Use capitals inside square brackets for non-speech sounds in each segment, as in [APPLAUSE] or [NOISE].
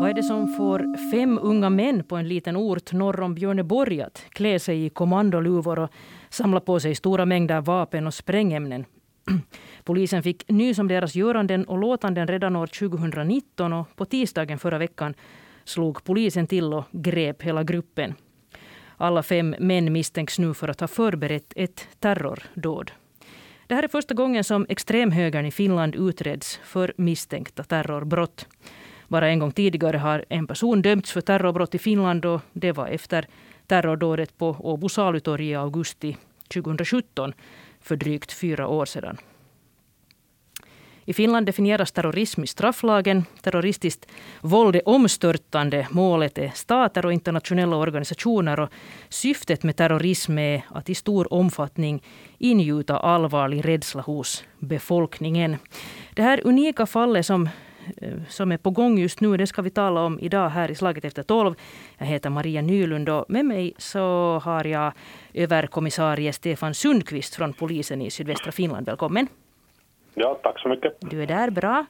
Vad är det som får fem unga män på en liten ort norr om Björneborg att klä sig i kommandoluvor och samla på sig stora mängder vapen och sprängämnen? [CLEARS THROAT] Polisen fick nys om deras göranden och låtanden redan år 2019 och på tisdagen förra veckan slog polisen till och grep hela gruppen. Alla fem män misstänks nu för att ha förberett ett terrordåd. Det här är första gången som extremhögern i Finland utreds för misstänkta terrorbrott. Bara en gång tidigare har en person dömts för terrorbrott i Finland och det var efter terrordådet på Åbo salutorg i augusti 2017 för drygt fyra år sedan. I Finland definieras terrorism i strafflagen. Terroristiskt våld är omstörtande. Målet är stater och internationella organisationer. Och syftet med terrorism är att i stor omfattning ingjuta allvarlig rädsla hos befolkningen. Det här unika fallet som eh, som är på gång just nu. Det ska vi tala om idag här i Slaget efter tolv. Jag heter Maria Nylund och med mig så har jag överkommissarie Stefan Sundqvist från polisen i sydvästra Finland. Välkommen. Ja, tack så mycket. Du är där, bra.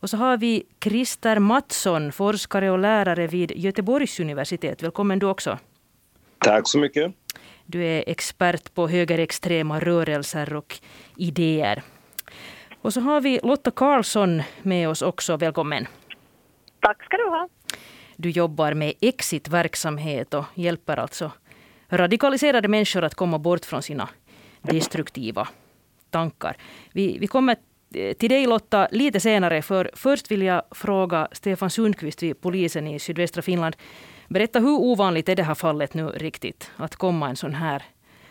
Och så har vi Christer Mattsson, forskare och lärare vid Göteborgs universitet. Välkommen du också. Tack så mycket. Du är expert på högerextrema rörelser och idéer. Och så har vi Lotta Karlsson med oss också. Välkommen. Tack ska du ha. Du jobbar med exitverksamhet och hjälper alltså radikaliserade människor att komma bort från sina destruktiva tankar. Vi, vi kommer till dig Lotta lite senare, för först vill jag fråga Stefan Sundqvist vid polisen i sydvästra Finland. Berätta hur ovanligt är det här fallet nu riktigt, att komma en sån här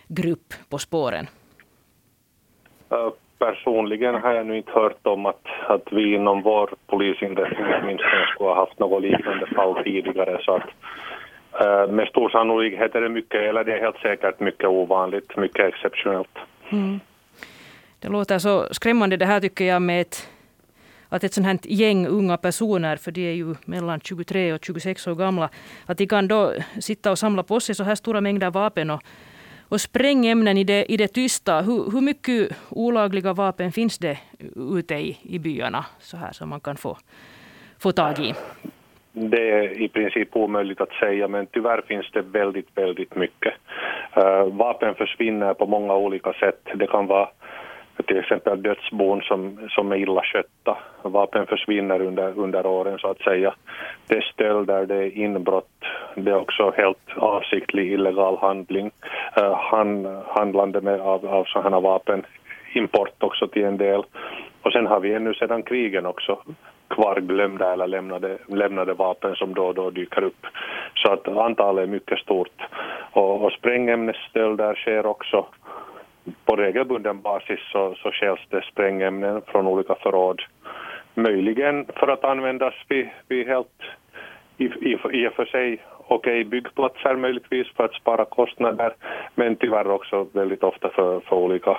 grupp på spåren? personligen har jag nu inte hört om att, att vi inom vår åtminstone skulle ha haft något liknande fall tidigare. Så att, uh, med stor sannolikhet är det mycket, eller det är helt säkert mycket ovanligt, mycket exceptionellt. Mm. Det låter så skrämmande det här tycker jag med ett, att ett sånt här gäng unga personer, för de är ju mellan 23 och 26 år gamla, att de kan då sitta och samla på sig så här stora mängder vapen och och sprängämnen i det, i det tysta. Hur, hur mycket olagliga vapen finns det ute i, i byarna så här som man kan få, få tag i? Det är i princip omöjligt att säga, men tyvärr finns det väldigt, väldigt mycket. Uh, vapen försvinner på många olika sätt. Det kan vara till exempel dödsbon som, som är illa skötta. Vapen försvinner under, under åren så att säga. Det är stölder, det är inbrott, det är också helt avsiktlig illegal handling. Uh, han, handlande med, av, av sådana vapen, import också till en del. Och sen har vi ännu sedan krigen också kvarglömda eller lämnade, lämnade vapen som då och då dyker upp. Så att antalet är mycket stort. Och, och sprängämnesstölder sker också på regelbunden basis så, så skäls det sprängämnen från olika förråd. Möjligen för att användas vid, vid helt i, i, i och för sig okej okay, byggplatser möjligtvis för att spara kostnader men tyvärr också väldigt ofta för, för olika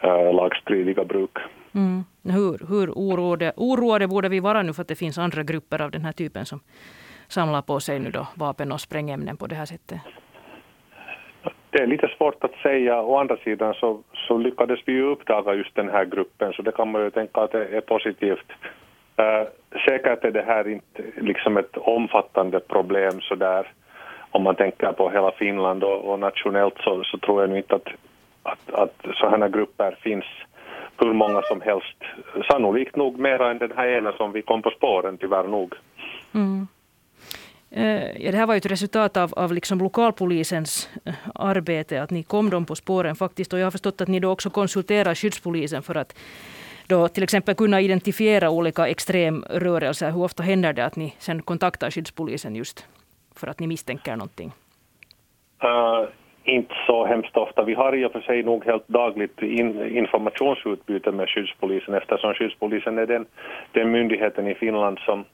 äh, lagstridiga bruk. Mm. Hur, hur oroade, oroade borde vi vara nu för att det finns andra grupper av den här typen som samlar på sig nu då vapen och sprängämnen på det här sättet? Det är lite svårt att säga. Å andra sidan så, så lyckades vi ju uppdaga just den här gruppen så det kan man ju tänka att det är positivt. Uh, säkert är det här inte liksom ett omfattande problem så där om man tänker på hela Finland och, och nationellt så, så, tror jag inte att, att, att sådana grupper finns hur många som helst. Sannolikt nog mera än den här ena som vi kom på spåren tyvärr nog. Mm. Eh, ja, det här var ju ett resultat av, av liksom lokalpolisens eh, arbete, att ni kom dem på spåren faktiskt. Och jag har förstått att ni då också konsulterar skyddspolisen för att då till exempel kunna identifiera olika extremrörelser. Hur ofta händer det att ni sen kontaktar skyddspolisen just för att ni misstänker någonting? Uh, inte så hemskt ofta. Vi har i och för sig nog helt dagligt in, informationsutbyte med skyddspolisen eftersom skyddspolisen är den, den myndigheten i Finland som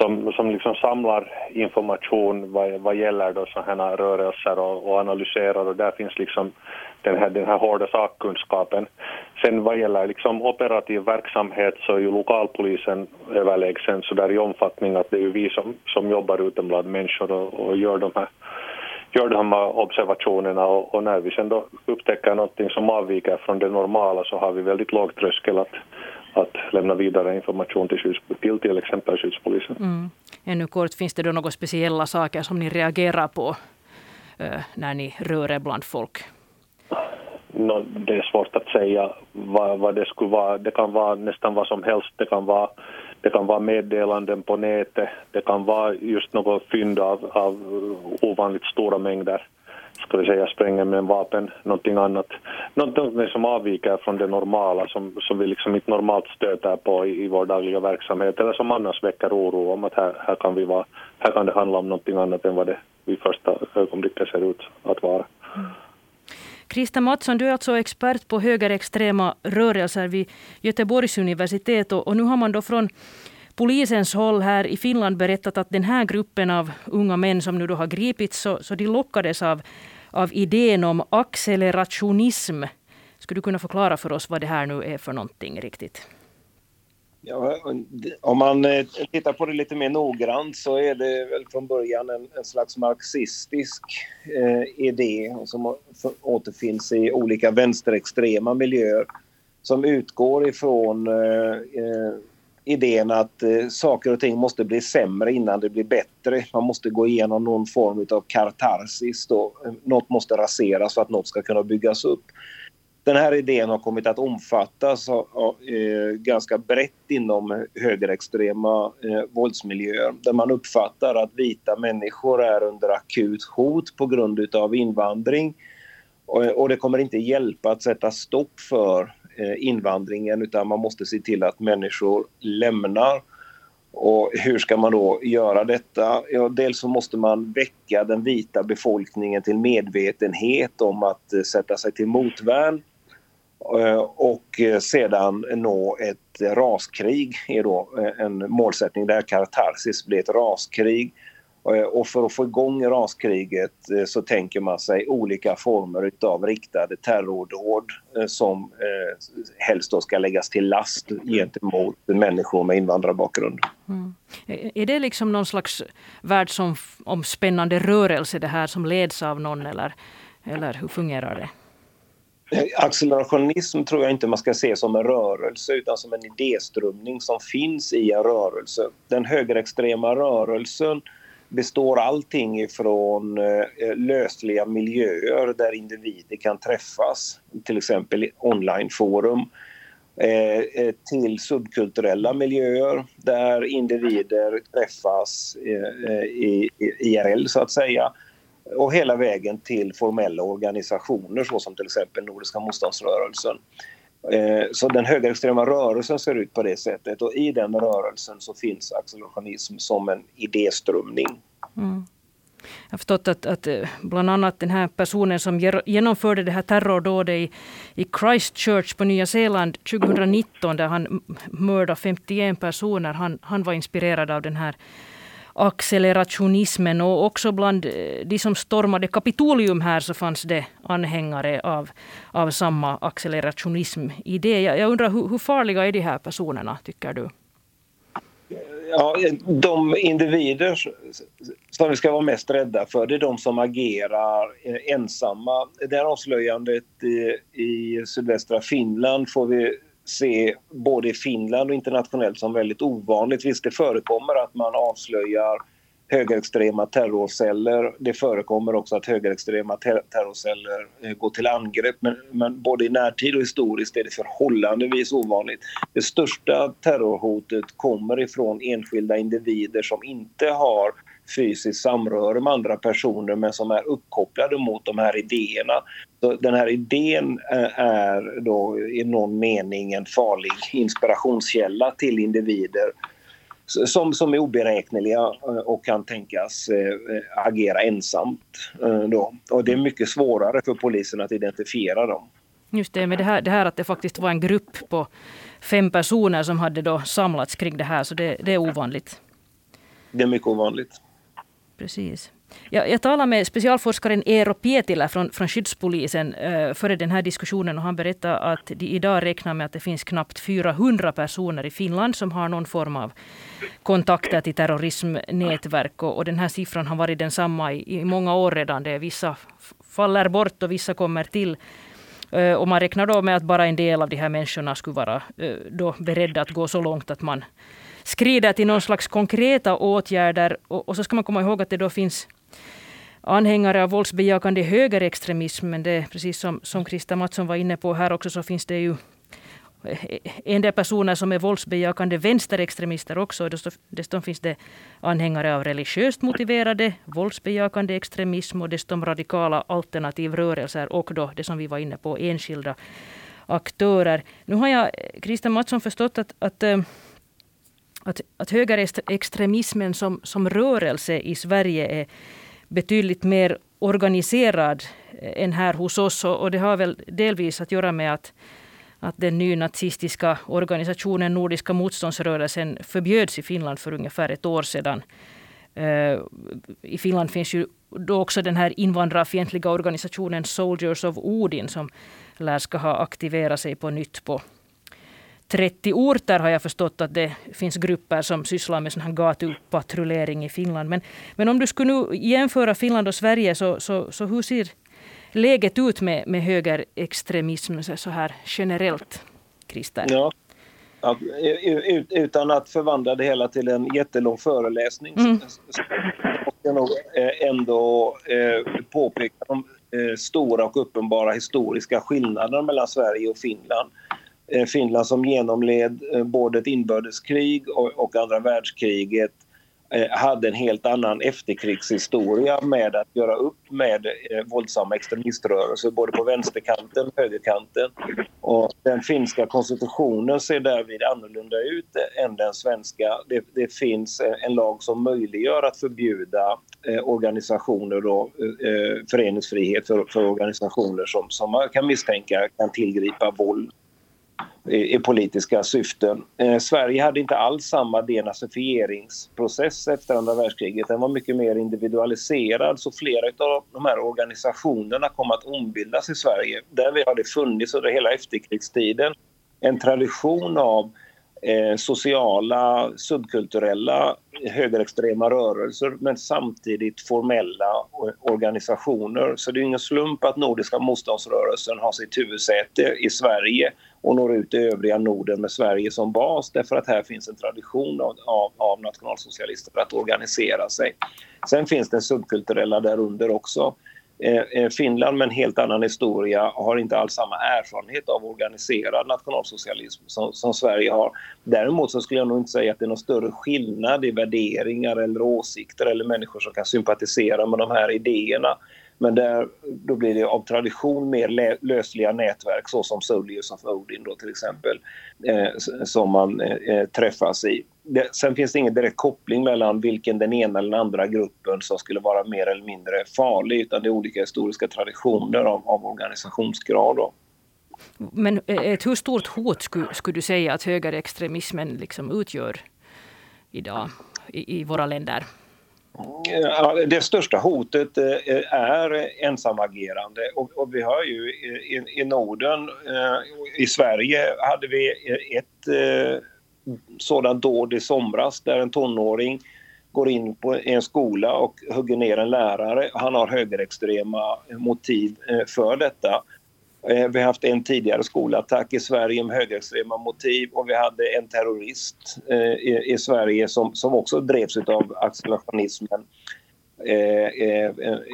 som, som liksom samlar information vad, vad gäller då sådana rörelser och, och, analyserar. Och där finns liksom den här, den här hårda sakkunskapen. Sen vad gäller liksom operativ verksamhet så är ju lokalpolisen överlägsen. Så där i omfattning att det är ju vi som, som jobbar ute bland människor och, och gör de här gör de här observationerna. Och, och, när vi sen då upptäcker någonting som avviker från det normala så har vi väldigt låg tröskel att, att lämna vidare information till, skydds, till, till exempel skyddspolisen. Mm. Ännu kort, finns det då några speciella saker som ni reagerar på uh, när ni rör er bland folk? No, det är svårt att säga vad, vad det skulle vara. Det kan vara nästan vad som helst. Det kan vara, det kan vara meddelanden på nätet. Det kan vara just något fynd av, av ovanligt stora mängder ska vi säga sprängämnen, vapen, någonting annat. Någonting som avviker från det normala, som, som vi liksom inte normalt stöter på i, i vår dagliga verksamhet, eller som annars väcker oro om att här, här, kan vi vara, här kan det handla om någonting annat än vad det vid första ögonblicket ser ut att vara. Mm. Krista Mattsson, du är alltså expert på högerextrema rörelser vid Göteborgs universitet och, och nu har man då från polisens håll här i Finland berättat att den här gruppen av unga män som nu då har gripits, så, så de lockades av, av idén om accelerationism. Skulle du kunna förklara för oss vad det här nu är för någonting riktigt? Ja, om man eh, tittar på det lite mer noggrant så är det väl från början en, en slags marxistisk eh, idé som återfinns i olika vänsterextrema miljöer som utgår ifrån eh, eh idén att eh, saker och ting måste bli sämre innan det blir bättre. Man måste gå igenom någon form av kartarsis. Då. Något måste raseras för att något ska kunna byggas upp. Den här idén har kommit att omfattas av, av, eh, ganska brett inom högerextrema eh, våldsmiljöer där man uppfattar att vita människor är under akut hot på grund av invandring. Och, och det kommer inte hjälpa att sätta stopp för Eh, invandringen utan man måste se till att människor lämnar. Och hur ska man då göra detta? Ja, dels så måste man väcka den vita befolkningen till medvetenhet om att eh, sätta sig till motvärn eh, och sedan nå ett raskrig är då en målsättning där katarsis blir ett raskrig och för att få igång raskriget eh, så tänker man sig olika former av riktade terrordåd eh, som helst då ska läggas till last gentemot människor med invandrarbakgrund. Mm. Är det liksom någon slags världsomspännande rörelse det här som leds av någon eller, eller hur fungerar det? Accelerationism tror jag inte man ska se som en rörelse utan som en idéströmning som finns i en rörelse. Den högerextrema rörelsen består allting ifrån eh, lösliga miljöer där individer kan träffas, till exempel onlineforum, eh, eh, till subkulturella miljöer där individer träffas i IRL så att säga och hela vägen till formella organisationer såsom till exempel Nordiska motståndsrörelsen. Eh, så den högerextrema rörelsen ser ut på det sättet och i den rörelsen så finns accelerationism som en idéströmning. Mm. Jag har förstått att, att eh, bland annat den här personen som genomförde det här terrordådet i, i Christchurch på Nya Zeeland 2019 där han mördade 51 personer. Han, han var inspirerad av den här accelerationismen och också bland eh, de som stormade Kapitolium här så fanns det anhängare av, av samma accelerationism-idé. Jag, jag undrar hur, hur farliga är de här personerna tycker du? Ja, de individer som vi ska vara mest rädda för det är de som agerar ensamma. Det här avslöjandet i, i sydvästra Finland får vi se både i Finland och internationellt som väldigt ovanligt. Visst, det förekommer att man avslöjar högerextrema terrorceller. Det förekommer också att högerextrema ter terrorceller eh, går till angrepp men, men, både i närtid och historiskt är det förhållandevis ovanligt. Det största terrorhotet kommer ifrån enskilda individer som inte har fysiskt samröre med andra personer men som är uppkopplade mot de här idéerna. Så den här idén eh, är då i någon mening en farlig inspirationskälla till individer som, som är oberäkneliga eh, och kan tänkas eh, agera ensamt. Då. Och det är mycket svårare för polisen att identifiera dem. Just det, men det här, det här att det faktiskt var en grupp på fem personer som hade då samlats kring det här, så det, det är ovanligt. Det är mycket ovanligt. Precis. Jag, jag talade med specialforskaren Eero Pietilä från, från skyddspolisen eh, före den här diskussionen och han berättade att de idag räknar med att det finns knappt 400 personer i Finland som har någon form av kontakter till terrorismnätverk och, och den här siffran har varit densamma i, i många år redan. Det är vissa faller bort och vissa kommer till. Eh, och man räknar då med att bara en del av de här människorna skulle vara eh, då beredda att gå så långt att man skrider till någon slags konkreta åtgärder. Och, så ska man komma ihåg att det då finns anhängare av våldsbejakande högerextremism. Men det precis som, som Krista Mattsson var inne på här också så finns det ju eh, en del personer som är våldsbejakande vänsterextremister också. Dessutom finns det anhängare av religiöst motiverade våldsbejakande extremism och dessutom radikala alternativrörelser och då det som vi var inne på, enskilda aktörer. Nu har jag, eh, Krista Mattsson, förstått att, att, eh, att, att högerextremismen som, som rörelse i Sverige är betydligt mer organiserad eh, än här hos oss. Och det har väl delvis att göra med att att den nynazistiska organisationen Nordiska motståndsrörelsen förbjöds i Finland för ungefär ett år sedan. Eh, I Finland finns ju då också den här invandrarfientliga organisationen Soldiers of Odin som lär ska ha aktiverat sig på nytt på 30 orter har jag förstått att det finns grupper som sysslar med sån här gatupatrullering i Finland. Men, men om du skulle nu jämföra Finland och Sverige så, så, så hur ser läget ut med, med högerextremism så här generellt, Christer? Ja. Ja, utan att förvandla det hela till en jättelång föreläsning mm. så måste jag nog eh, ändå eh, påpeka de eh, stora och uppenbara historiska skillnaderna mellan Sverige och Finland. Eh, Finland som genomled eh, både ett inbördeskrig och andra världskriget eh, hade en helt annan efterkrigshistoria med att göra upp med eh, våldsamma extremiströrelser både på vänsterkanten och högerkanten. Och den finska konstitutionen ser därvid annorlunda ut än den svenska. Det, det finns en lag som möjliggör att förbjuda eh, organisationer och eh, föreningsfrihet för, för organisationer som, som man kan misstänka kan tillgripa våld i, politiska syften. Eh, Sverige hade inte alls samma denazifieringsprocess efter andra världskriget. Den var mycket mer individualiserad så flera av de här organisationerna kom att ombildas i Sverige. Där har det funnits under hela efterkrigstiden en tradition av eh, sociala, subkulturella, högerextrema rörelser men samtidigt formella organisationer. Så det är ingen slump att Nordiska motståndsrörelsen har sitt huvudsäte i Sverige och når ut i övriga Norden med Sverige som bas därför att här finns en tradition av, av, av nationalsocialister att organisera sig. Sen finns det subkulturella därunder också. Eh, eh, Finland med en helt annan historia har inte alls samma erfarenhet av organiserad nationalsocialism som, som, Sverige har. Däremot så skulle jag nog inte säga att det är någon större skillnad i värderingar eller åsikter eller människor som kan sympatisera med de här idéerna. Men där, då blir det av tradition mer lösliga nätverk såsom Soldiers of Odin då till exempel eh, som man eh, eh, träffas i. Det, sen finns det ingen direkt koppling mellan vilken den ena eller den andra gruppen som skulle vara mer eller mindre farlig utan det är olika historiska traditioner av, av organisationsgrad. Då. Men eh, ett hur stort hot skulle, skulle du säga att högerextremismen liksom utgör idag i, i våra länder? Det största hotet eh, är ensamagerande och, och vi har ju i, i Norden, eh, i Sverige hade vi eh, ett sådant dåd i somras där en tonåring går in på en skola och hugger ner en lärare. Han har högerextrema motiv för detta. Eh, vi har haft en tidigare skolattack i Sverige med högerextrema motiv och vi hade en terrorist eh, i, Sverige som, som också drevs av accelerationismen eh,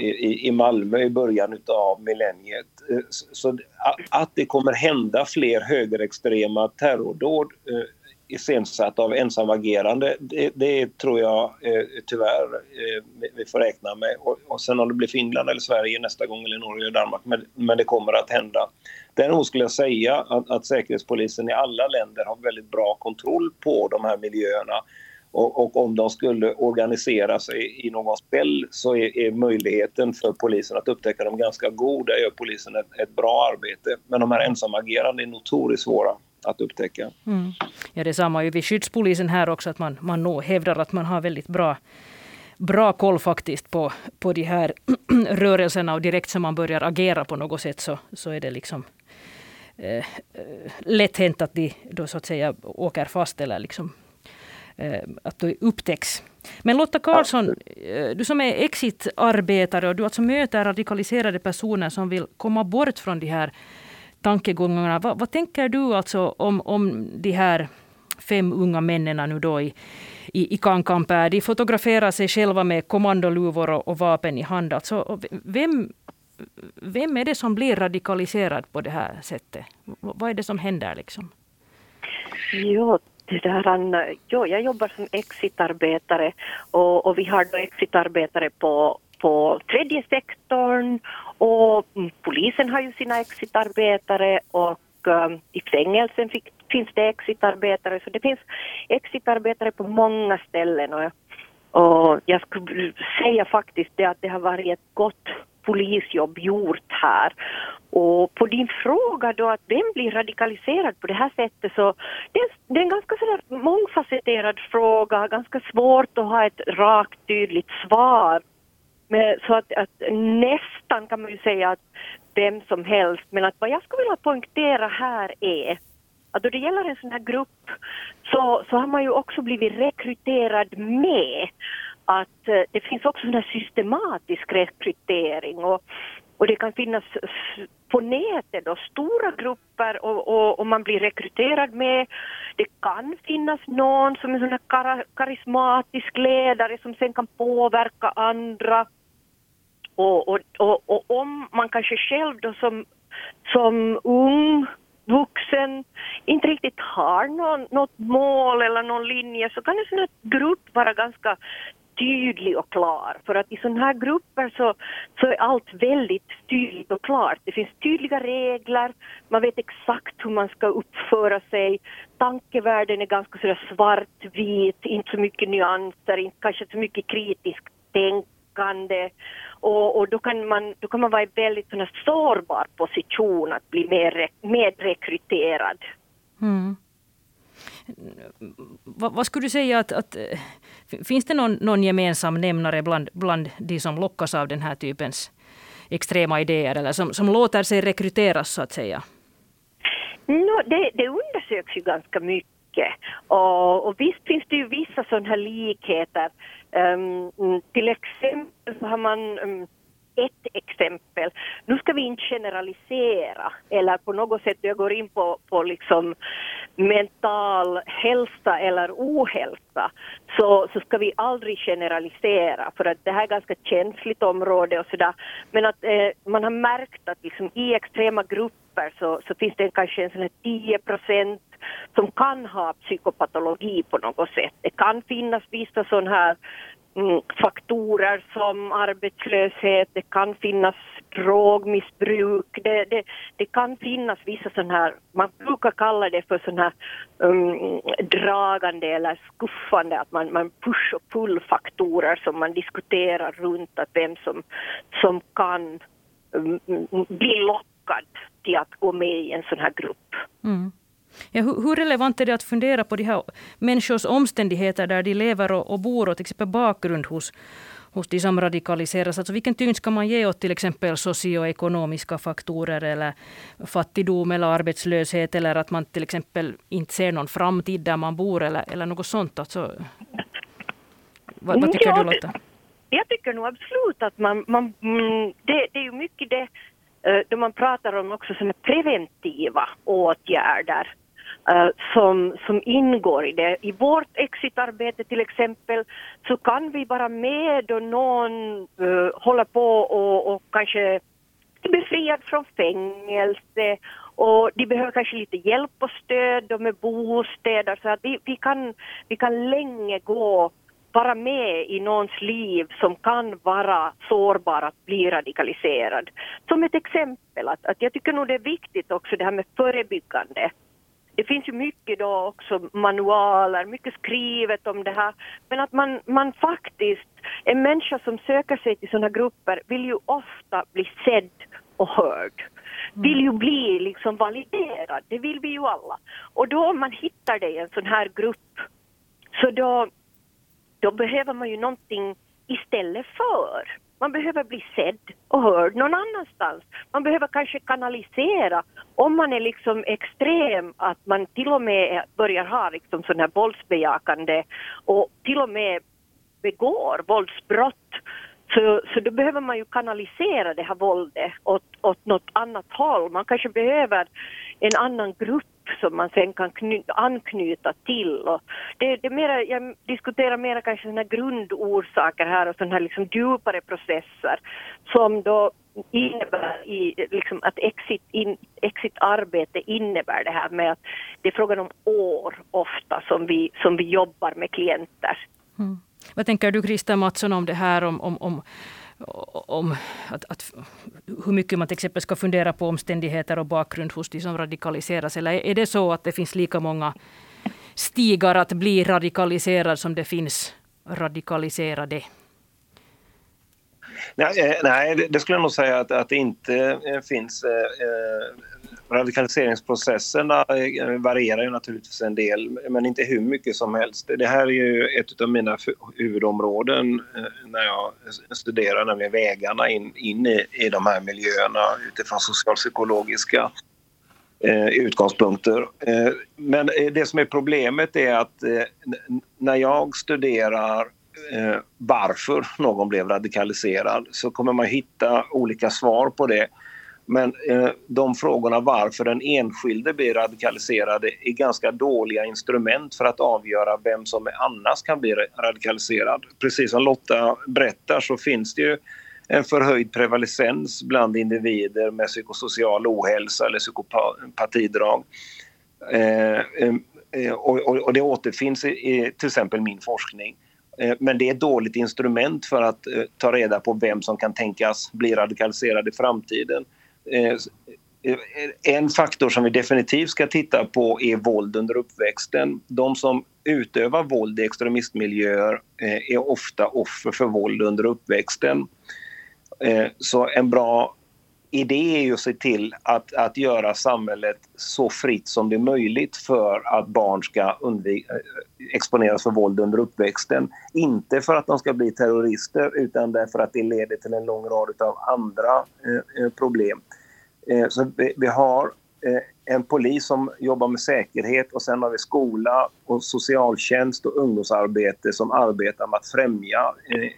i, i Malmö i början av millenniet. Så att det kommer hända fler högerextrema terrordåd iscensatt av ensamagerande, det, det tror jag eh, tyvärr eh, vi får räkna med. Och, och sen om det blir Finland eller Sverige nästa gång eller Norge eller Danmark, men, men det kommer att hända. Däremot skulle jag säga att, att Säkerhetspolisen i alla länder har väldigt bra kontroll på de här miljöerna. Och, och, om de skulle organisera sig i någon spel så är, är, möjligheten för polisen att upptäcka dem ganska god. Där gör polisen ett, ett bra arbete. Men de här ensamagerande är notoriskt svåra att upptäcka. Mm. Ja, det sa man ju vid skyddspolisen här också, att man, man nog hävdar att man har väldigt bra bra koll faktiskt på, på de här [CLEARS THROAT] rörelserna och direkt som man börjar agera på något sätt så, så är det liksom eh, lätt hänt att de då så att säga åker fast eller liksom eh, att det upptäcks. Men Lotta Karlsson, eh, du som är exit-arbetare och du alltså möter radikaliserade personer som vill komma bort från de här tankegångarna. Vad, vad, tänker du alltså om, om de här fem unga männen nu då i, i, i Kankanpää? De fotograferar sig själva med kommandoluvor och, och vapen i hand. Alltså, vem, vem är det som blir radikaliserad på det här sättet? Vad är det som händer liksom? Jo, det där, jo, jag jobbar som exitarbetare och, och vi har då exitarbetare på, på tredje sektorn och mm, polisen har ju sina exitarbetare och um, i fängelsen fick, finns det exitarbetare så det finns exitarbetare på många ställen och, och jag skulle säga faktiskt det att det har varit ett gott polisjobb gjort här. Och på din fråga då att vem blir radikaliserad på det här sättet så det är, det är en ganska sådär mångfacetterad fråga, ganska svårt att ha ett rakt tydligt svar. Men, så att, att, nästan kan man ju säga att vem som helst, men att vad jag skulle vilja poängtera här är att då det gäller en sån här grupp så, så har man ju också blivit rekryterad med att eh, det finns också sån här systematisk rekrytering och, och det kan finnas på nätet då stora grupper och, och, och, man blir rekryterad med. Det kan finnas någon som är en sån karismatisk ledare som sen kan påverka andra. Och, och, och, och om man kanske själv då som, som ung vuxen inte riktigt har någon, något mål eller någon linje så kan en sån här grupp vara ganska tydlig och klar. För att i sådana här grupper så, så är allt väldigt tydligt och klart. Det finns tydliga regler, man vet exakt hur man ska uppföra sig. Tankevärlden är ganska sådär svartvit, inte så mycket nyanser, inte kanske så mycket kritiskt tänkande. Och, och, då, kan man, då kan man vara i väldigt sån sårbar position att bli mer, medrekryterad. Mm vad, vad, skulle du säga att, att eh, finns det någon, någon gemensam nämnare bland, bland de som lockas av den här typens extrema idéer eller som, som låter sig rekryteras så att säga? No, det, det undersöks ju ganska mycket och, och visst finns det ju vissa sådana här likheter. Um, till exempel så har man um, ett exempel. Nu ska vi inte generalisera eller på något sätt, jag går in på, på liksom mental hälsa eller ohälsa, så, så ska vi aldrig generalisera för att det här är ett ganska känsligt område och sådär. Men att eh, man har märkt att liksom i extrema grupper så, så finns det kanske en sån här 10 procent som kan ha psykopatologi på något sätt. Det kan finnas vissa sådana här Mm, faktorer som arbetslöshet, det kan finnas drogmissbruk, det, det, det kan finnas vissa sådana här, man brukar kalla det för sådana här um, dragande eller skuffande, att man, man push och pull-faktorer som man diskuterar runt att vem som, som kan um, bli lockad till att gå med i en sån här grupp. Mm. Ja, hur, hur, relevant är det att fundera på de här människors omständigheter där de lever och, och bor och till exempel bakgrund hos, hos de som radikaliseras. Alltså vilken tyngd ska man ge åt till exempel socioekonomiska faktorer eller fattigdom eller arbetslöshet eller att man till exempel inte ser någon framtid där man bor eller, eller något sånt. Alltså, vad, vad tycker ja, du Lotta? Jag tycker nog absolut att man, man mm, det, det är ju mycket det Eh, då man pratar om också som preventiva åtgärder eh, som, som ingår i det. I vårt exitarbete till exempel så kan vi vara med då någon eh, uh, håller på och, och kanske är befriad från fängelse och de behöver kanske lite hjälp och stöd med bostäder så att vi, vi, kan, vi kan länge gå vara med i någons liv som kan vara sårbar att bli radikaliserad. Som ett exempel, att, att jag tycker nog det är viktigt också det här med förebyggande det finns ju mycket då också manualer, mycket skrivet om det här, men att man, man faktiskt, en människa som söker sig till sådana grupper vill ju ofta bli sedd och hörd. Mm. Vill ju bli liksom validerad, det vill vi ju alla. Och då om man hittar det i en sån här grupp, så då, då behöver man ju någonting istället för. Man behöver bli sedd och hörd någon annanstans. Man behöver kanske kanalisera. Om man är liksom extrem, att man till och med börjar ha liksom sån här våldsbejakande och till och med begår våldsbrott, Så, så då behöver man ju kanalisera det här våldet åt, åt något annat håll. Man kanske behöver en annan grupp som man sen kan kny, anknyta till. Och det, det mera, jag diskuterar mer kanske grundorsaker här och sådana här liksom djupare processer som då innebär i, liksom att exit, in, exit-arbete innebär det här med att det är frågan om år ofta som vi, som vi jobbar med klienter. Mm. Vad tänker du Krista Mattsson om det här om, om, om, om att, att, hur mycket man till exempel ska fundera på omständigheter och bakgrund hos de som radikaliseras? Eller är det så att det finns lika många stigar att bli radikaliserad som det finns radikaliserade? Nej, eh, nej, det skulle jag nog säga att, att det inte eh, finns. Eh, Radikaliseringsprocesserna eh, varierar ju naturligtvis en del, men inte hur mycket som helst. Det här är ju ett av mina huvudområden eh, när jag studerar, nämligen vägarna in, in i, i de här miljöerna utifrån socialpsykologiska eh, utgångspunkter. Eh, men eh, det som är problemet är att eh, när jag studerar eh, varför någon blev radikaliserad så kommer man hitta olika svar på det. Men eh, de frågorna varför den enskilde blir radikaliserad är ganska dåliga instrument för att avgöra vem som annars kan bli radikaliserad. Precis som Lotta berättar så finns det ju en förhöjd prevalens bland individer med psykosocial ohälsa eller psykopatidrag. Eh, eh, eh och, och, det återfinns i, i till exempel min forskning. Eh, men det är ett dåligt instrument för att eh, ta reda på vem som kan tänkas bli radikaliserad i framtiden. Eh, eh, en faktor som vi definitivt ska titta på är våld under uppväxten. De som utövar våld i extremistmiljöer eh, är ofta offer för våld under uppväxten. Så en bra idé är ju att se till att, att göra samhället så fritt som det är möjligt för att barn ska eh, exponeras för våld under uppväxten. Inte för att de ska bli terrorister utan därför att det leder till en lång rad av andra eh, eh, problem. Eh, så vi, vi har eh, en polis som jobbar med säkerhet och sen har vi skola och socialtjänst och ungdomsarbete som arbetar med att främja eh, eh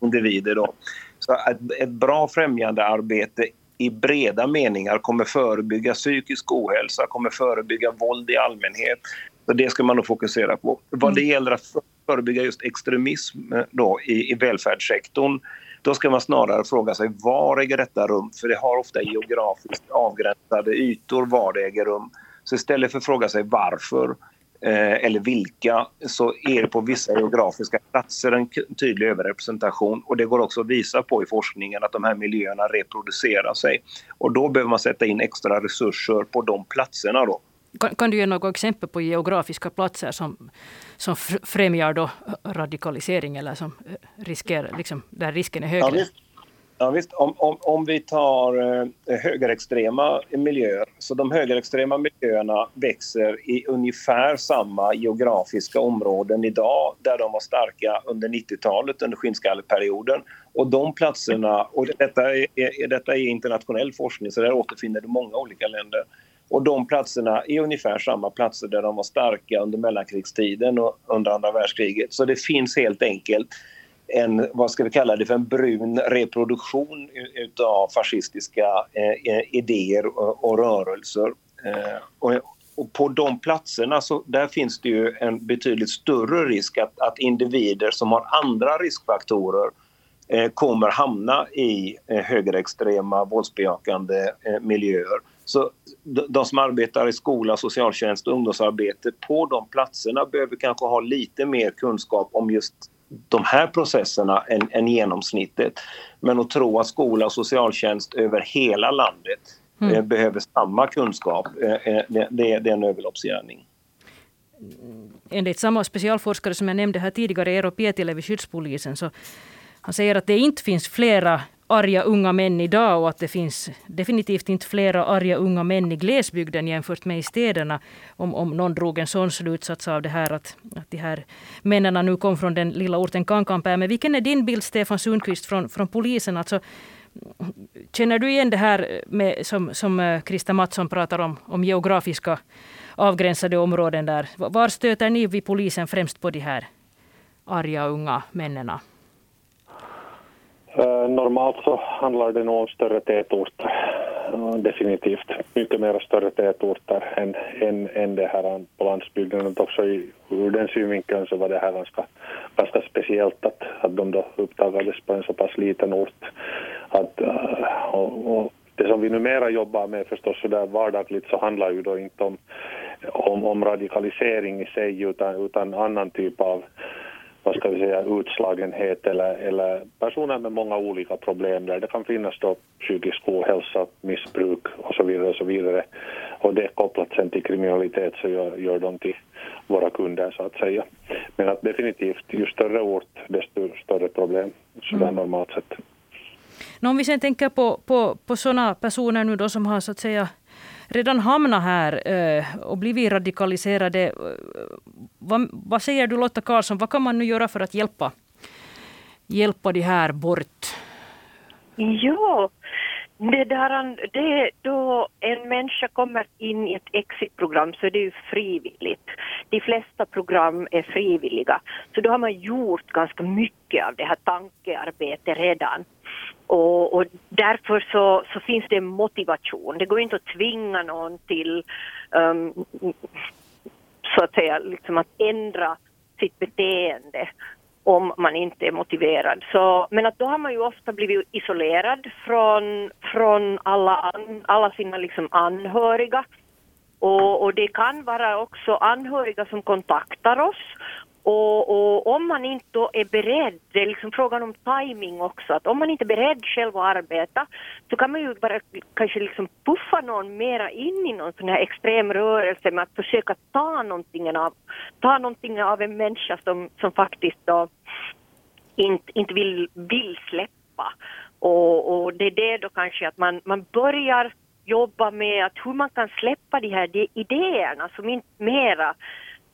individer. Då. Så ett, ett bra främjandearbete i breda meningar kommer förebygga psykisk ohälsa, kommer förebygga våld i allmänhet. Så det ska man nog fokusera på. Vad det mm. gäller att förebygga just extremism eh, då, i, i välfärdssektorn då ska man snarare fråga sig var äger detta rum? För det har ofta geografiskt avgränsade ytor var det äger rum. Så istället för att fråga sig varför eller vilka, så är det på vissa geografiska platser en tydlig överrepresentation. Och det går också att visa på i forskningen att de här miljöerna reproducerar sig. Och då behöver man sätta in extra resurser på de platserna. Då. Kan, kan du ge några exempel på geografiska platser som, som främjar då radikalisering eller som eh, riskerar, liksom, där risken är högre? Ja, Ja, visst. Om, om, om vi tar eh, högerextrema miljöer, så de högerextrema miljöerna växer i ungefär samma geografiska områden idag där de var starka under 90-talet, under skinnskalleperioden. Och de platserna, och detta är, är, detta är internationell forskning så där återfinner du många olika länder. Och de platserna är ungefär samma platser där de var starka under mellankrigstiden och under andra världskriget. Så det finns helt enkelt en, vad ska vi kalla det för, en brun reproduktion utav fascistiska eh, eh, idéer och, och rörelser. Eh, och, och, på de platserna så där finns det ju en betydligt större risk att, att individer som har andra riskfaktorer eh, kommer hamna i eh, högerextrema våldsbejakande eh, miljöer. Så de som arbetar i skola, socialtjänst och ungdomsarbete på de platserna behöver kanske ha lite mer kunskap om just de här processerna än, än genomsnittet. Men att tro att skola och socialtjänst över hela landet mm. eh, behöver samma kunskap, eh, eh det, det, är en överloppsgärning. Enligt samma specialforskare som jag nämnde här tidigare, Eero Pietilä vid skyddspolisen, så han säger att det inte finns flera arga unga män idag och att det finns definitivt inte flera arga unga män i glesbygden jämfört med i städerna. Om, om någon drog en sån slutsats av det här att, att de här männen nu kom från den lilla orten Kankanpää. Men vilken är din bild, Stefan Sundqvist, från, från polisen? Alltså, känner du igen det här med, som, som eh, Krista Mattsson pratar om, om geografiska avgränsade områden där? Var stöter ni vid polisen främst på de här arga unga männen? Eh, normalt så handlar det nog om större tätorter, definitivt. Mycket mer större tätorter än, än, än det här på landsbygden. Och också i, ur den synvinkeln så var det här ganska, ganska speciellt att, att de då uppdagades på en så pass liten ort. Att, eh, och, och det som vi numera jobbar med förstås så där vardagligt så handlar ju då inte om, om, om radikalisering i sig utan, utan annan typ av vad ska vi säga, utslagenhet eller, eller personer med många olika problem där det kan finnas då psykisk ohälsa, missbruk och så vidare och så vidare. Och det kopplat sen till kriminalitet så gör, gör de till våra kunder så att säga. Men att definitivt, ju större ort desto större problem, sådär mm. normalt sett. Nå, om vi sen tänker på, på, på sådana personer nu då som har så att säga redan hamnat här eh, och blivit radikaliserade. Eh, vad, vad, säger du Lotta Karlsson, vad kan man nu göra för att hjälpa, hjälpa de här bort? Ja, det där, det, då en människa kommer in i ett exitprogram så är det ju frivilligt. De flesta program är frivilliga. Så då har man gjort ganska mycket av det här tankearbetet redan. Och, och, därför så, så, finns det motivation. Det går inte att tvinga någon till um, så att säga liksom att ändra sitt beteende om man inte är motiverad. Så, men att då har man ju ofta blivit isolerad från, från alla, alla sina liksom anhöriga. Och, och, det kan vara också anhöriga som kontaktar oss och, och, om man inte är beredd, det är liksom frågan om timing också, att om man inte är beredd själv att arbeta så kan man ju bara kanske liksom puffa någon mera in i någon sån här extrem rörelse med att försöka ta någonting av, ta någonting av en människa som, som faktiskt då inte, inte vill, vill släppa. Och, och det är det då kanske att man, man börjar jobba med att hur man kan släppa de här idéerna som inte mera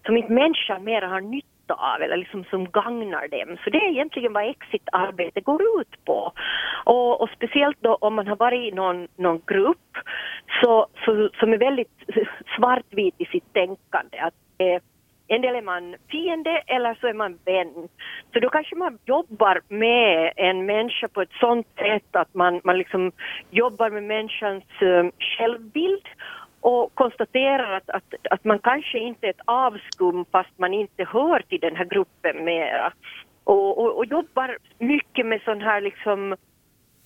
som inte människan mer har nytta av eller liksom som gagnar dem. Så det är egentligen vad exit-arbete går ut på. Och, och, speciellt då om man har varit i någon, någon grupp så, så, som är väldigt svartvit i sitt tänkande. Att, eh, en del är man fiende eller så är man vän. Så då kanske man jobbar med en människa på ett sånt sätt att man, man liksom jobbar med människans um, självbild och konstaterar att, att, att man kanske inte är ett avskum fast man inte hör till den här gruppen mera. Och, och, och jobbar mycket med sån här liksom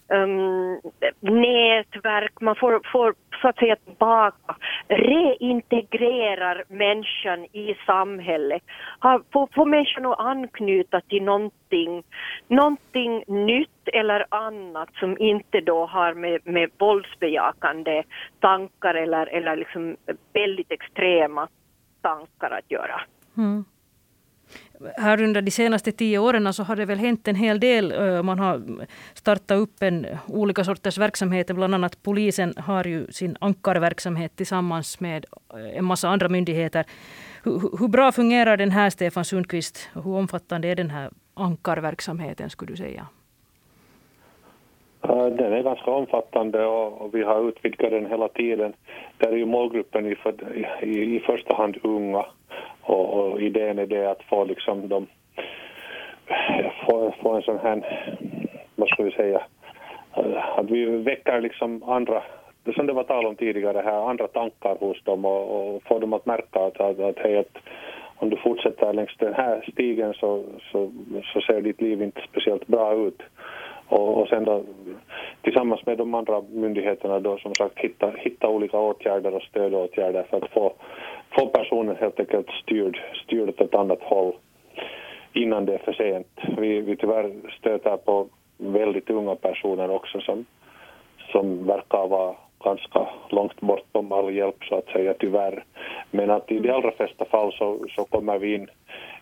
um, nätverk, man får, får så att säga tillbaka, reintegrerar människan i samhället, får, får människan att anknyta till någonting, någonting nytt eller annat som inte då har med, med våldsbejakande tankar eller, eller liksom väldigt extrema tankar att göra. Mm här under de senaste tio åren så har det väl hänt en hel del. Eh, man har startat upp en, olika sorters verksamheter. Bland annat polisen har ju sin ankarverksamhet tillsammans med eh, en massa andra myndigheter. Hur, hur bra fungerar den här, Stefan Sundqvist? Hur omfattande är den här ankarverksamheten, skulle du säga? Den är ganska omfattande och vi har utvidgat den hela tiden. Där är ju målgruppen i, i, i första hand unga och, och, idén är det att få liksom de, få, få en sån här, vad ska vi säga, att vi väcker liksom andra det som det var tal om tidigare här, andra tankar hos dem och, och få dem att märka att, att, att, hej, att om du fortsätter längs den här stigen så, så, så ser ditt liv inte speciellt bra ut. Och, och sen då tillsammans med de andra myndigheterna då som sagt hitta, hitta olika åtgärder och stödåtgärder för att få, få personen helt enkelt styrd, styrd åt ett annat håll innan det är för sent. Vi, vi tyvärr stöter på väldigt unga personer också som, som verkar vara ganska långt bortom all hjälp så att säga tyvärr. Men att i de allra flesta fall så, så kommer vi in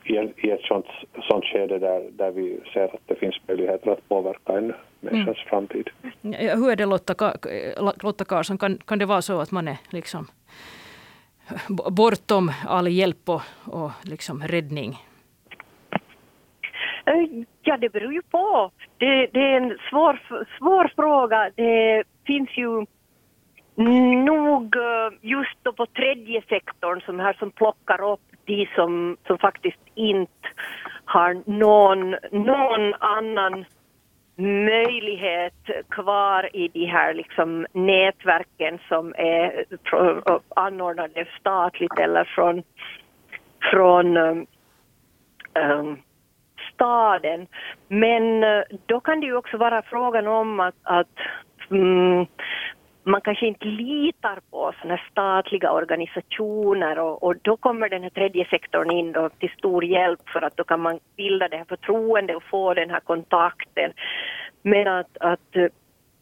i, i ett sånt, sånt skede där, där vi ser att det finns möjligheter att påverka en människas mm. framtid. Hur är det Lotta, Lotta Karlsson, kan, kan det vara så att man är liksom bortom all hjälp och, och liksom räddning? Eh, ja, det beror ju på. Det, det, är en svår, svår fråga. Det finns ju nog eh, just då på tredje sektorn som här som plockar upp de som, som faktiskt inte har någon, någon annan möjlighet kvar i de här liksom nätverken som är anordnade statligt eller från, från um, um staden. Men uh, då kan det ju också vara frågan om att, att um, man kanske inte litar på såna statliga organisationer och, och, då kommer den här tredje sektorn in då till stor hjälp för att då kan man bilda det här förtroendet och få den här kontakten. Men att, att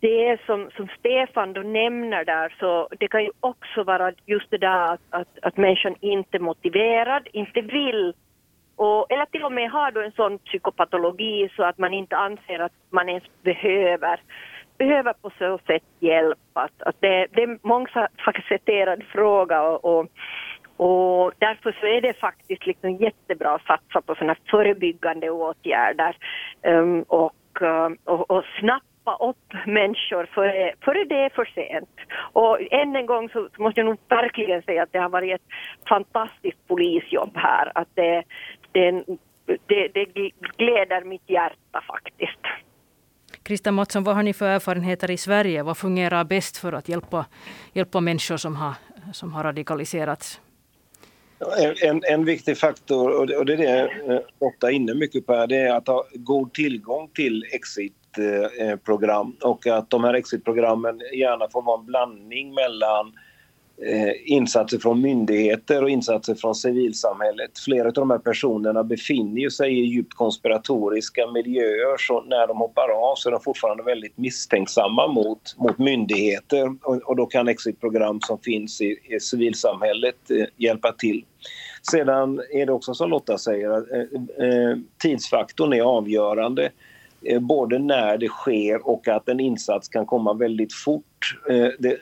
det som, som Stefan då nämner där, så det kan ju också vara just det där att, att, att människan inte är motiverad, inte vill och, eller till och med har då en sån psykopatologi så att man inte anser att man ens behöver behöver på så sätt hjälp. Att, att det, det är en mångfacetterad fråga och, och, och, därför så är det faktiskt liksom jättebra att satsa på sådana förebyggande åtgärder um, och, um, och, och snappa upp människor före, före det är för sent. Och än en gång så måste jag nog verkligen säga att det har varit ett fantastiskt polisjobb här. Att det, det, det, det gläder mitt hjärta faktiskt. Krista Mattsson, vad har ni för erfarenheter i Sverige? Vad fungerar bäst för att hjälpa, hjälpa människor som har, som har radikaliserats? En, en viktig faktor, och det, är det jag eh, ofta är inne mycket på, det är att ha god tillgång till exitprogram eh, eh, och att de här exitprogrammen gärna får vara en blandning mellan Eh, Eh, insatser från myndigheter och insatser från civilsamhället. Flera av de här personerna befinner sig i djupt konspiratoriska miljöer så när de hoppar av så är de fortfarande väldigt misstänksamma mot, mot myndigheter och, och då kan exitprogram som finns i, i civilsamhället eh, hjälpa till. Sedan är det också som Lotta säger, att eh, eh, tidsfaktorn är avgörande eh, både när det sker och att en insats kan komma väldigt fort. Eh, det,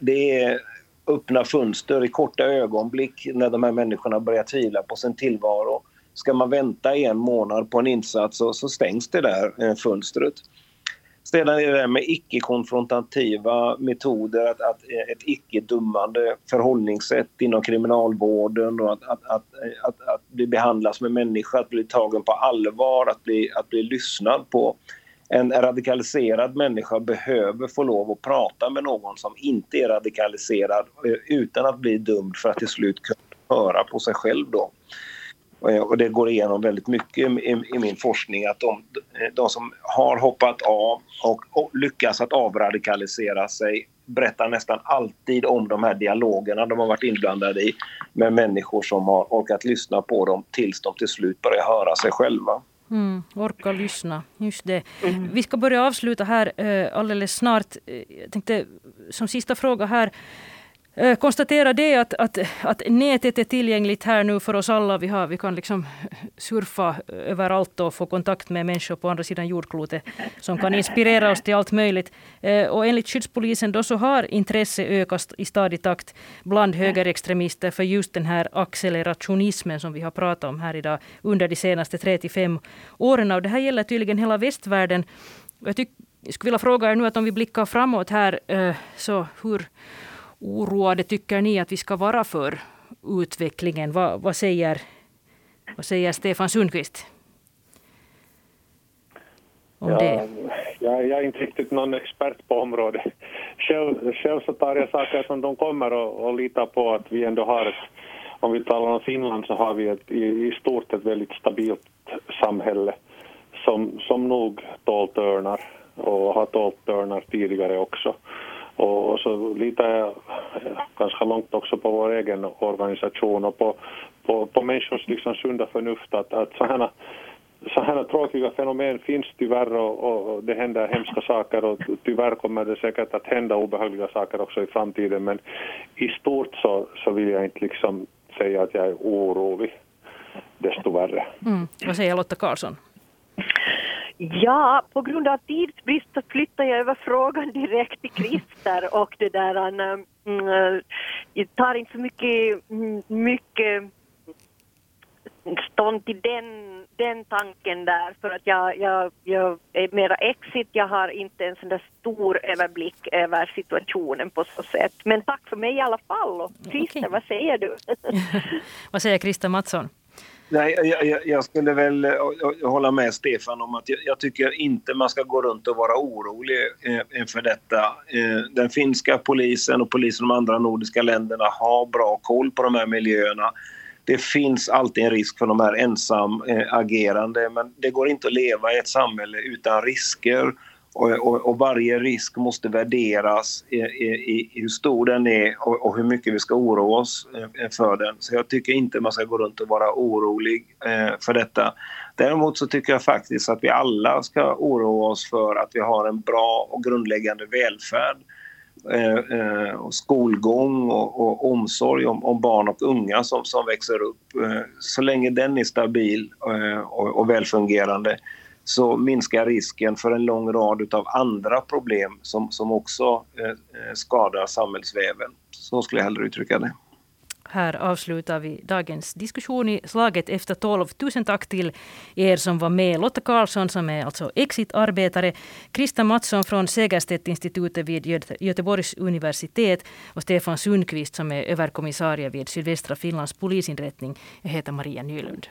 det är öppna fönster i korta ögonblick när de här människorna börjar tvivla på sin tillvaro. Ska man vänta en månad på en insats så, så stängs det där eh, fönstret. Sedan är det där med icke-konfrontativa metoder, att, att, eh, ett icke-dummande förhållningssätt inom kriminalvården och att, att, att, eh, att, att bli behandlad som en människa, att bli tagen på allvar, att bli, att bli lyssnad på en radikaliserad människa behöver få lov att prata med någon som inte är radikaliserad eh, utan att bli dömd för att till slut kunna höra på sig själv. Då. Eh, och det går igenom väldigt mycket i, min forskning att de, eh, de som har hoppat av och, och lyckas att avradikalisera sig berättar nästan alltid om de här dialogerna de har varit inblandade i med människor som har orkat lyssna på dem tills de till slut börjar höra sig själva. Mm, orka lyssna, just det. Mm. Vi ska börja avsluta här eh, alldeles snart. Eh, jag tänkte som sista fråga här. Eh, konstatera det att, att, att nätet är tillgängligt här nu för oss alla. Vi, har, vi kan liksom surfa överallt och få kontakt med människor på andra sidan jordklotet som kan inspirera oss till allt möjligt. Eh, och enligt skyddspolisen då så har intresse ökat i stadig takt bland högerextremister för just den här accelerationismen som vi har pratat om här idag under de senaste 3-5 åren. Och det här gäller tydligen hela västvärlden. Jag, tyck, jag skulle vilja fråga er nu att om vi blickar framåt här, eh, så hur oroade tycker ni att vi ska vara för utvecklingen? Vad, vad, säger, vad säger Stefan Sundqvist? Om ja, det? Jag, jag är inte riktigt någon expert på området. Själv, själv så tar jag saker som de kommer och, och litar på att vi ändå har ett, om vi talar om Finland så har vi ett, i, i stort ett väldigt stabilt samhälle som, som nog tål törnar och har tålt törnar tidigare också. Och så litar jag eh, ganska långt också på vår egen organisation och på, på, på människors liksom sunda förnuft att, att sådana så här tråkiga fenomen finns tyvärr och, och, det händer hemska saker och tyvärr kommer det säkert att hända obehagliga saker också i framtiden men i stort så, så vill jag inte liksom säga att jag är orolig desto värre. Mm. Vad säger Lotta Karlsson? Ja, på grund av tidsbrist så flyttar jag över frågan [LAUGHS] direkt till Christer och det där, um, jag tar inte så mycket, mm, mycket stånd till den, den tanken där för att jag, jag, jag är mera exit, jag har inte en sån där stor överblick över situationen på så sätt. Men tack för mig i alla fall. Christer, okay. vad säger du? [LAUGHS] vad säger Christer Mattsson? Nej, jag, jag, jag, skulle väl eh, hålla med Stefan om att jag, jag, tycker inte man ska gå runt och vara orolig eh, inför detta. Eh, den finska polisen och polisen i de andra nordiska länderna har bra koll på de här miljöerna. Det finns alltid en risk för de här ensamagerande eh, men det går inte att leva i ett samhälle utan risker och, och, och, varje risk måste värderas i, i, i hur stor den är och, och, hur mycket vi ska oroa oss eh, för den. Så jag tycker inte man ska gå runt och vara orolig eh, för detta. Däremot så tycker jag faktiskt att vi alla ska oroa oss för att vi har en bra och grundläggande välfärd eh, eh, och skolgång och, och omsorg om, om, barn och unga som, som växer upp. Eh, så länge den är stabil eh, och, och välfungerande så minskar risken för en lång rad av andra problem som, som också eh, eh, skadar samhällsväven. Så skulle jag hellre uttrycka det. Här avslutar vi dagens diskussion i Slaget efter tolv. Tusen tack till er som var med. Lotta Karlsson som är alltså exitarbetare, Krista Mattsson från Segerstedt-institutet vid Göteborgs universitet och Stefan Sundqvist som är överkommissarie vid Sydvästra Finlands polisinrättning. Jag heter Maria Nylund.